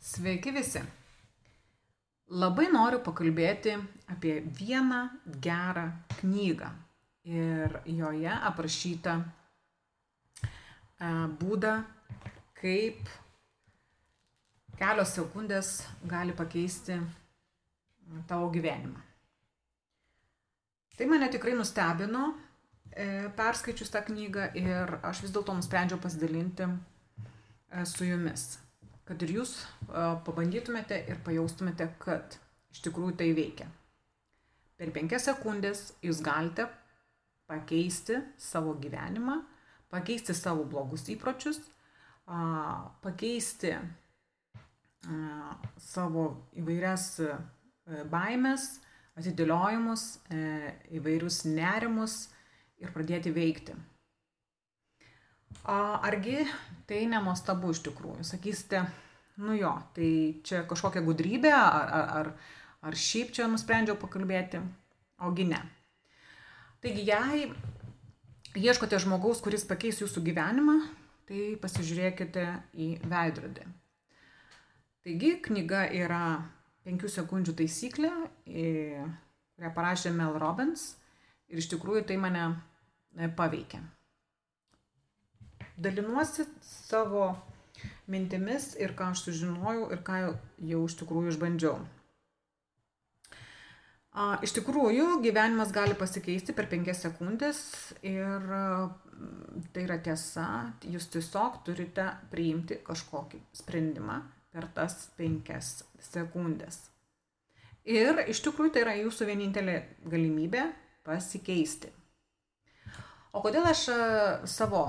Sveiki visi. Labai noriu pakalbėti apie vieną gerą knygą. Ir joje aprašyta e, būdą, kaip kelios sekundės gali pakeisti tavo gyvenimą. Tai mane tikrai nustebino e, perskaičius tą knygą ir aš vis dėlto nusprendžiau pasidalinti e, su jumis kad ir jūs pabandytumėte ir pajaustumėte, kad iš tikrųjų tai veikia. Per penkias sekundės jūs galite pakeisti savo gyvenimą, pakeisti savo blogus įpročius, pakeisti savo įvairias e, baimės, atidėliojimus, e, įvairius nerimus ir pradėti veikti. Argi tai nemostabu iš tikrųjų? Sakysite, nu jo, tai čia kažkokia gudrybė, ar, ar, ar, ar šiaip čia nusprendžiau pakalbėti, ogi ne. Taigi, jei ieškote žmogaus, kuris pakeis jūsų gyvenimą, tai pasižiūrėkite į veidrodį. Taigi, knyga yra 5 sekundžių taisyklė, kurią parašė Mel Robbins ir iš tikrųjų tai mane e, paveikė dalinuosi savo mintimis ir ką aš sužinojau ir ką jau iš tikrųjų išbandžiau. Iš tikrųjų, gyvenimas gali pasikeisti per penkias sekundės ir tai yra tiesa, jūs tiesiog turite priimti kažkokį sprendimą per tas penkias sekundės. Ir iš tikrųjų tai yra jūsų vienintelė galimybė pasikeisti. O kodėl aš savo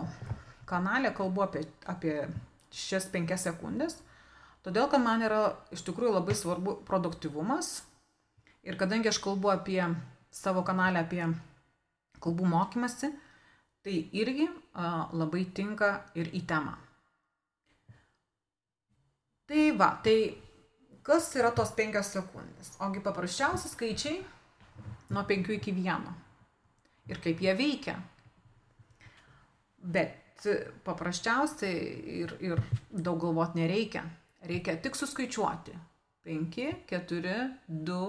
kanale kalbu apie, apie šias penkias sekundės, todėl kad man yra iš tikrųjų labai svarbu produktivumas. Ir kadangi aš kalbu apie savo kanalę, apie kalbų mokymasi, tai irgi a, labai tinka ir į temą. Tai va, tai kas yra tos penkios sekundės? Ogi paprasčiausi skaičiai nuo penkių iki vieno. Ir kaip jie veikia. Bet paprasčiausiai ir, ir daug galvot nereikia. Reikia tik suskaičiuoti. 5, 4, 2,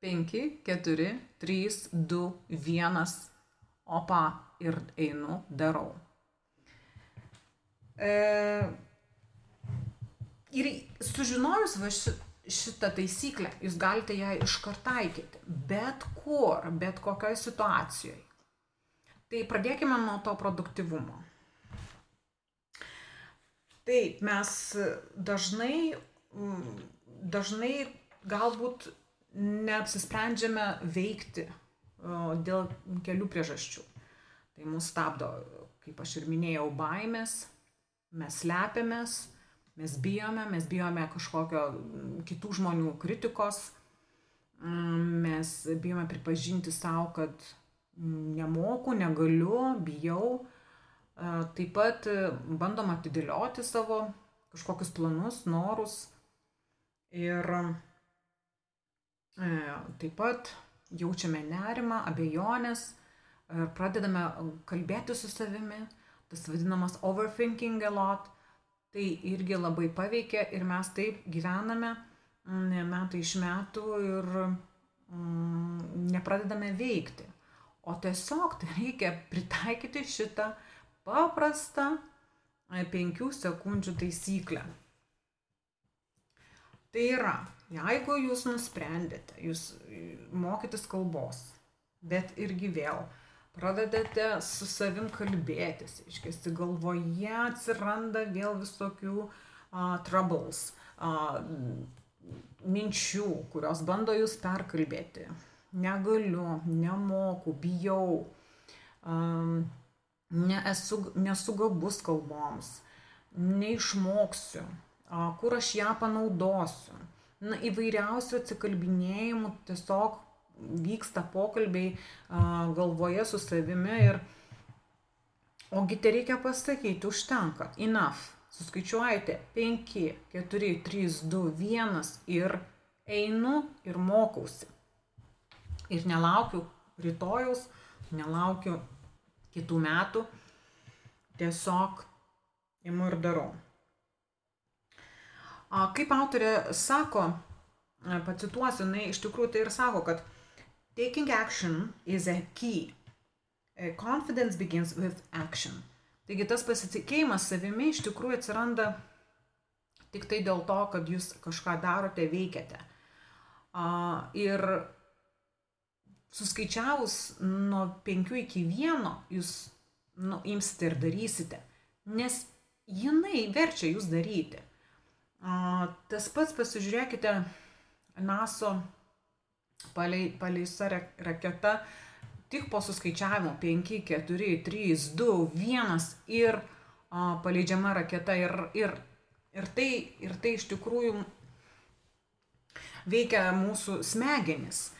5, 4, 3, 2, 1. Opa ir einu, darau. E, ir sužinojus va ši, šitą taisyklę, jūs galite ją iškart taikyti. Bet kur, bet kokioje situacijoje. Tai pradėkime nuo to produktivumo. Taip, mes dažnai, mm, dažnai galbūt neapsisprendžiame veikti dėl kelių priežasčių. Tai mus stabdo, kaip aš ir minėjau, baimės, mes slepiamės, mes bijome, mes bijome kažkokio kitų žmonių kritikos, mm, mes bijome pripažinti savo, kad nemoku, negaliu, bijau. Taip pat bandom atidėlioti savo kažkokius planus, norus. Ir taip pat jaučiame nerimą, abejonės, pradedame kalbėti su savimi, tas vadinamas overthinking a lot, tai irgi labai paveikia ir mes taip gyvename metai iš metų ir mm, nepradedame veikti o tiesiog tai reikia pritaikyti šitą paprastą 5 e, sekundžių taisyklę. Tai yra, jeigu jūs nusprendėte, jūs e, mokytis kalbos, bet irgi vėl pradedate su savim kalbėtis, iškesti galvoje atsiranda vėl visokių uh, troubles, uh, minčių, kurios bando jūs perkalbėti negaliu, nemoku, bijau, nesu, nesu gabus kalboms, neišmoksiu, kur aš ją panaudosiu. Na, įvairiausių atsikalbinėjimų tiesiog vyksta pokalbiai galvoje su savimi ir ogi te reikia pasakyti, užtenka, enough. Suskaičiuojate 5, 4, 3, 2, 1 ir einu ir mokausi. Ir nelaukiu rytojaus, nelaukiu kitų metų, tiesiog imu ir darau. Kaip autorė sako, pacituosiu, jinai iš tikrųjų tai ir sako, kad taking action is a key. Confidence begins with action. Taigi tas pasitikėjimas savimi iš tikrųjų atsiranda tik tai dėl to, kad jūs kažką darote, veikiate. Ir suskaičiavus nuo 5 iki 1 jūs nu, imsite ir darysite, nes jinai verčia jūs daryti. Tas pats pasižiūrėkite, NASO paleista raketa tik po suskaičiavimo 5, 4, 3, 2, 1 ir a, paleidžiama raketa ir, ir, ir, tai, ir tai iš tikrųjų veikia mūsų smegenis.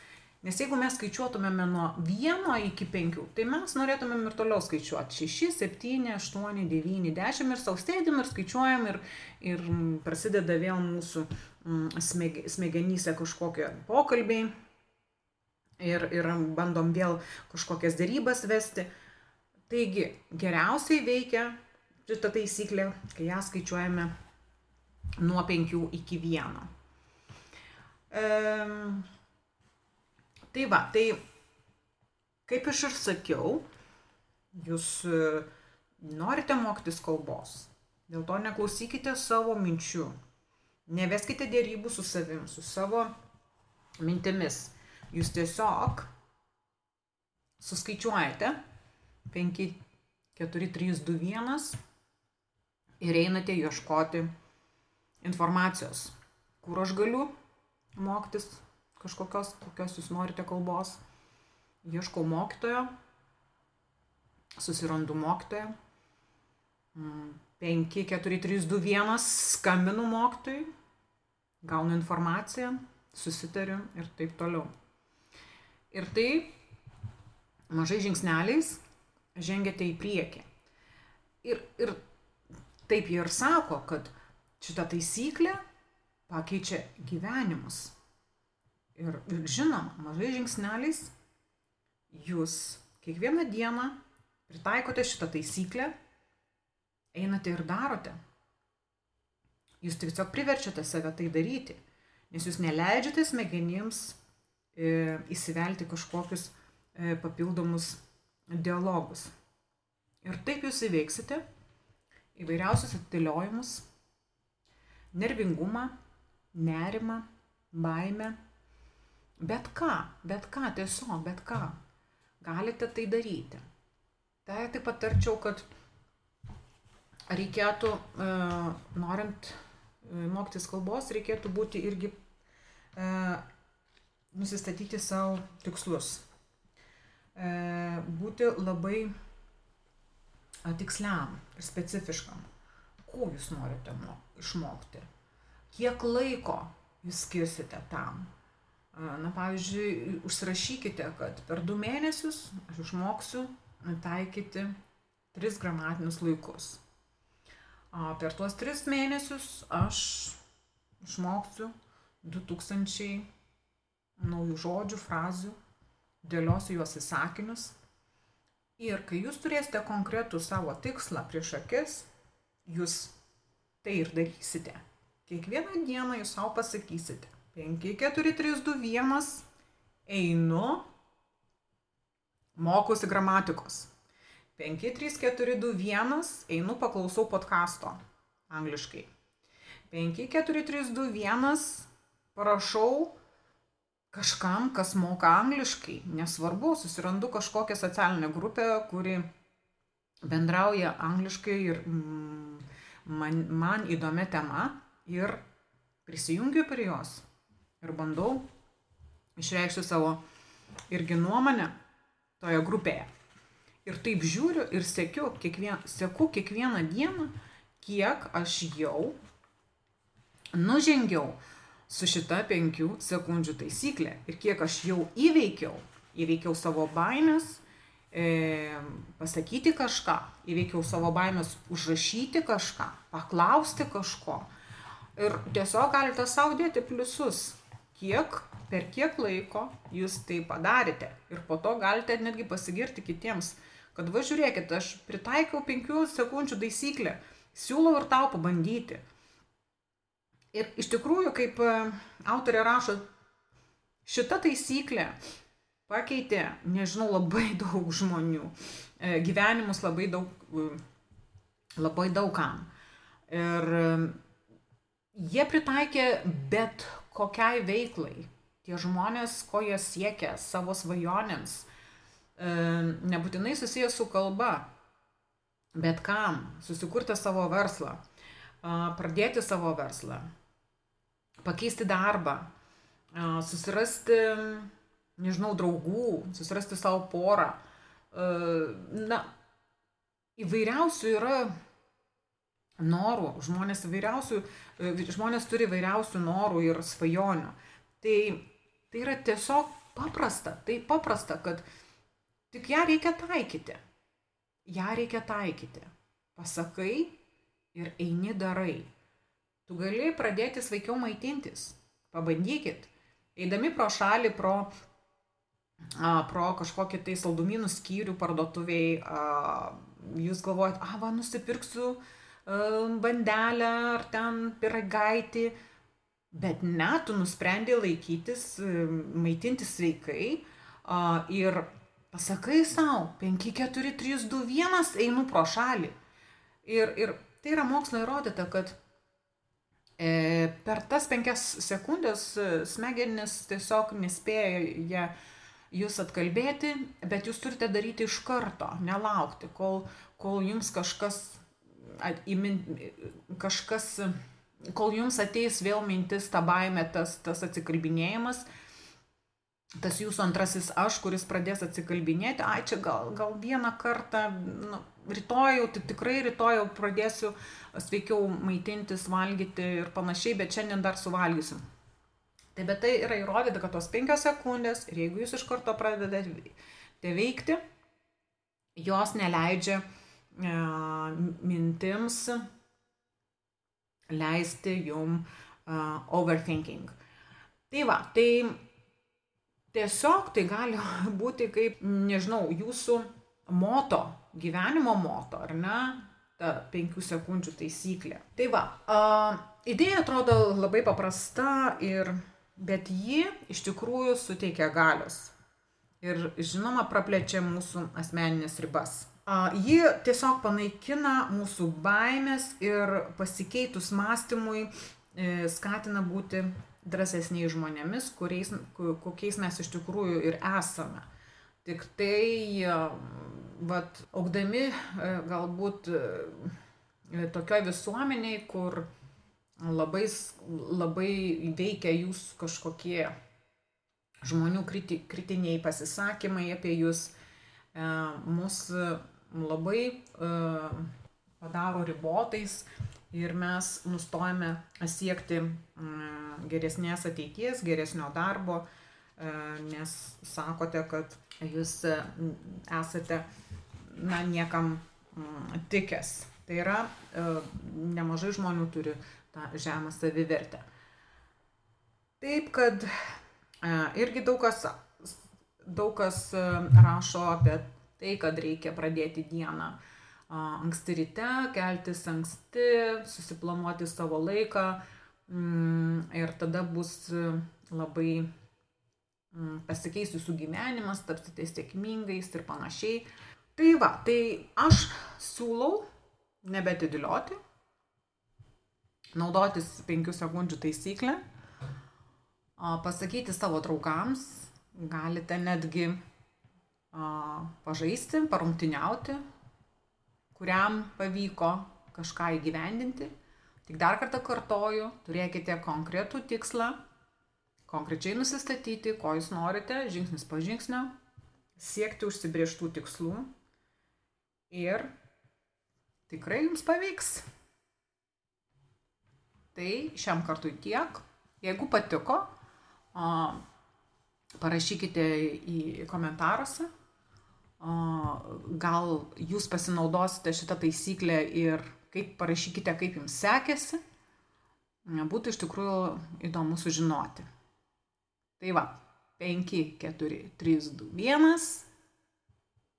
Nes jeigu mes skaičiuotumėme nuo 1 iki 5, tai mes norėtumėm ir toliau skaičiuoti 6, 7, 8, 9, 10 ir savo sėdim ir skaičiuojam ir, ir prasideda vėl mūsų mm, smegenyse kažkokie pokalbiai ir, ir bandom vėl kažkokias dėrybas vesti. Taigi geriausiai veikia šita taisyklė, kai ją skaičiuojame nuo 5 iki 1. Ehm, tai va, tai kaip aš ir sakiau, jūs e, norite mokytis kalbos. Dėl to neklausykite savo minčių. Neveskite dėrybų su savim, su savo mintimis. Jūs tiesiog suskaičiuojate 5, 4, 3, 2, 1 ir einate ieškoti informacijos, kur aš galiu mokytis kažkokios, kokios jūs norite kalbos. Ieškau mokytojo, susirandu mokytoją. 5, 4, 3, 2, 1 skambinu mokytojui, gaunu informaciją, susitariu ir taip toliau. Ir tai mažai žingsneliais žengiate į priekį. Ir, ir taip jie ir sako, kad šita taisyklė pakeičia gyvenimus. Ir, ir žinoma, mažai žingsneliais jūs kiekvieną dieną pritaikote šitą taisyklę, einate ir darote. Jūs tiesiog priverčiate save tai daryti, nes jūs neleidžiate smegenims E, įsivelti kažkokius e, papildomus dialogus. Ir taip jūs įveiksite įvairiausius atidėliojimus, nervingumą, nerimą, baimę, bet ką, bet ką, tiesiog, bet ką. Galite tai daryti. Tai taip patarčiau, kad reikėtų, e, norint mokytis kalbos, reikėtų būti irgi nusistatyti savo tikslus. E, būti labai tiksliam ir specifiškam. Ko jūs norite išmokti? Kiek laiko jūs skirsite tam? Na, pavyzdžiui, užsirašykite, kad per du mėnesius aš išmoksiu taikyti tris gramatinius laikus. Per tuos tris mėnesius aš išmoksiu 2000 naujų žodžių, frazių, dėliosiu juos į sakinius. Ir kai jūs turėsite konkretų savo tikslą prieš akis, jūs tai ir darysite. Kiekvieną dieną jūs savo pasakysite. 5, 4, 3, 2, 1, einu, mokusi gramatikos. 5, 3, 4, 2, 1, einu, paklausau podkasto angliškai. 5, 4, 3, 2, 1, parašau kažkam, kas moka angliškai, nesvarbu, susirandu kažkokią socialinę grupę, kuri bendrauja angliškai ir mm, man, man įdomi tema ir prisijungiu prie jos ir bandau išreikšti savo irgi nuomonę toje grupėje. Ir taip žiūriu ir sekiu kiekvien, seku kiekvieną dieną, kiek aš jau nužengiau su šita penkių sekundžių taisyklė. Ir kiek aš jau įveikiau, įveikiau savo baimės, e, pasakyti kažką, įveikiau savo baimės užrašyti kažką, paklausti kažko. Ir tiesiog galite savo dėti pliusus, kiek, per kiek laiko jūs tai padarėte. Ir po to galite netgi pasigirti kitiems, kad važiuokit, aš pritaikiau 5 sekundžių taisyklę, siūlau ir tau pabandyti Ir iš tikrųjų, kaip e, autorė rašo, šita taisyklė pakeitė, nežinau, labai daug žmonių, e, gyvenimus labai daug, e, labai daugam. Ir jie pritaikė bet kokiai veiklai. Tie žmonės, ko jie siekia savo svajonėms, nebūtinai susijęs su kalba, bet kam, susikurti savo verslą, pradėti savo verslą, pakeisti darbą, susirasti, nežinau, draugų, susirasti savo porą. Na, įvairiausių yra norų, žmonės įvairiausių, žmonės turi įvairiausių norų ir svajonių. Tai, tai yra tiesiog paprasta, tai paprasta, kad tik ją reikia taikyti. ją reikia taikyti. Pasakai ir eini darai. Tu gali pradėti sveikiau maitintis. Pabandykit. Eidami pro šalį, pro, a, pro kažkokį tai saldumynų skyrių parduotuviai, a, jūs galvojat, a, va, nusipirksiu a, bandelę ar ten piragaitį, bet ne, tu nusprendė laikytis, maitintis sveikai a, ir pasakai savo, 5, 4, 3, 2, 1, einu pro šalį. Ir, ir tai yra mokslo įrodyta, kad e, per tas penkias sekundės e, smegenis tiesiog nespėja jūs atkalbėti, bet jūs turite daryti iš karto, nelaukti, kol, kol jums kažkas, kažkas, kol jums ateis vėl mintis, ta baime, tas, tas atsikalbinėjimas, tas jūsų antrasis aš, kuris pradės atsikalbinėti, ai čia gal, gal vieną kartą, nu, rytoj jau, tai tikrai rytoj jau pradėsiu sveikiau maitintis, valgyti ir panašiai, bet šiandien dar suvalgysiu. Tai bet tai yra įrodyta, kad tos penkios sekundės ir jeigu jūs iš karto pradedate veikti, jos neleidžia e, mintims leisti jum uh, overthinking. Tai va, tai tiesiog tai gali būti kaip, nežinau, jūsų moto, gyvenimo moto, ar ne? Ta penkių sekundžių taisyklė. Tai va, uh, idėja atrodo labai paprasta, ir, bet ji iš tikrųjų suteikia galios. Ir žinoma, praplečia mūsų asmeninės ribas. Ji tiesiog panaikina mūsų baimės ir pasikeitus mąstymui e, skatina būti drąsesniais žmonėmis, kuriais, kokiais mes iš tikrųjų ir esame. Tik tai, vat, augdami e, galbūt e, tokioj visuomeniai, kur labai, labai veikia jūs kažkokie žmonių kriti, kritiniai pasisakymai apie jūs, e, labai padaro ribotais ir mes nustojame siekti mm, geresnės ateities, geresnio darbo, e, nes sakote, kad jūs e, esate na, niekam tikęs. Tai yra, nemažai žmonių turi tą žemą savivertę. Taip, kad irgi daug kas, daug kas rašo apie tai, kad reikia pradėti dieną anksti ryte, keltis anksti, susiplanuoti savo laiką mm, ir tada bus labai mm, pasikeis jūsų gyvenimas, tapsite sėkmingais ir panašiai. Tai va, tai aš siūlau nebetidėlioti, naudotis 5 sekundžių taisyklę, pasakyti savo draugams, galite netgi pažaisti, parungtiniauti, kuriam pavyko kažką įgyvendinti. Tik dar kartą kartoju, turėkite konkretų tikslą, konkrečiai nusistatyti, ko jūs norite, žingsnis po žingsnio, siekti užsibrieštų tikslų ir tikrai jums pavyks. Tai šiam kartui tiek. Jeigu patiko, parašykite į komentaruose gal jūs pasinaudosite šitą taisyklę ir kaip parašykite, kaip jums sekėsi. Būtų iš tikrųjų įdomu sužinoti. Tai va, 5, 4, 3, 2, 1.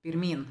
Pirmin.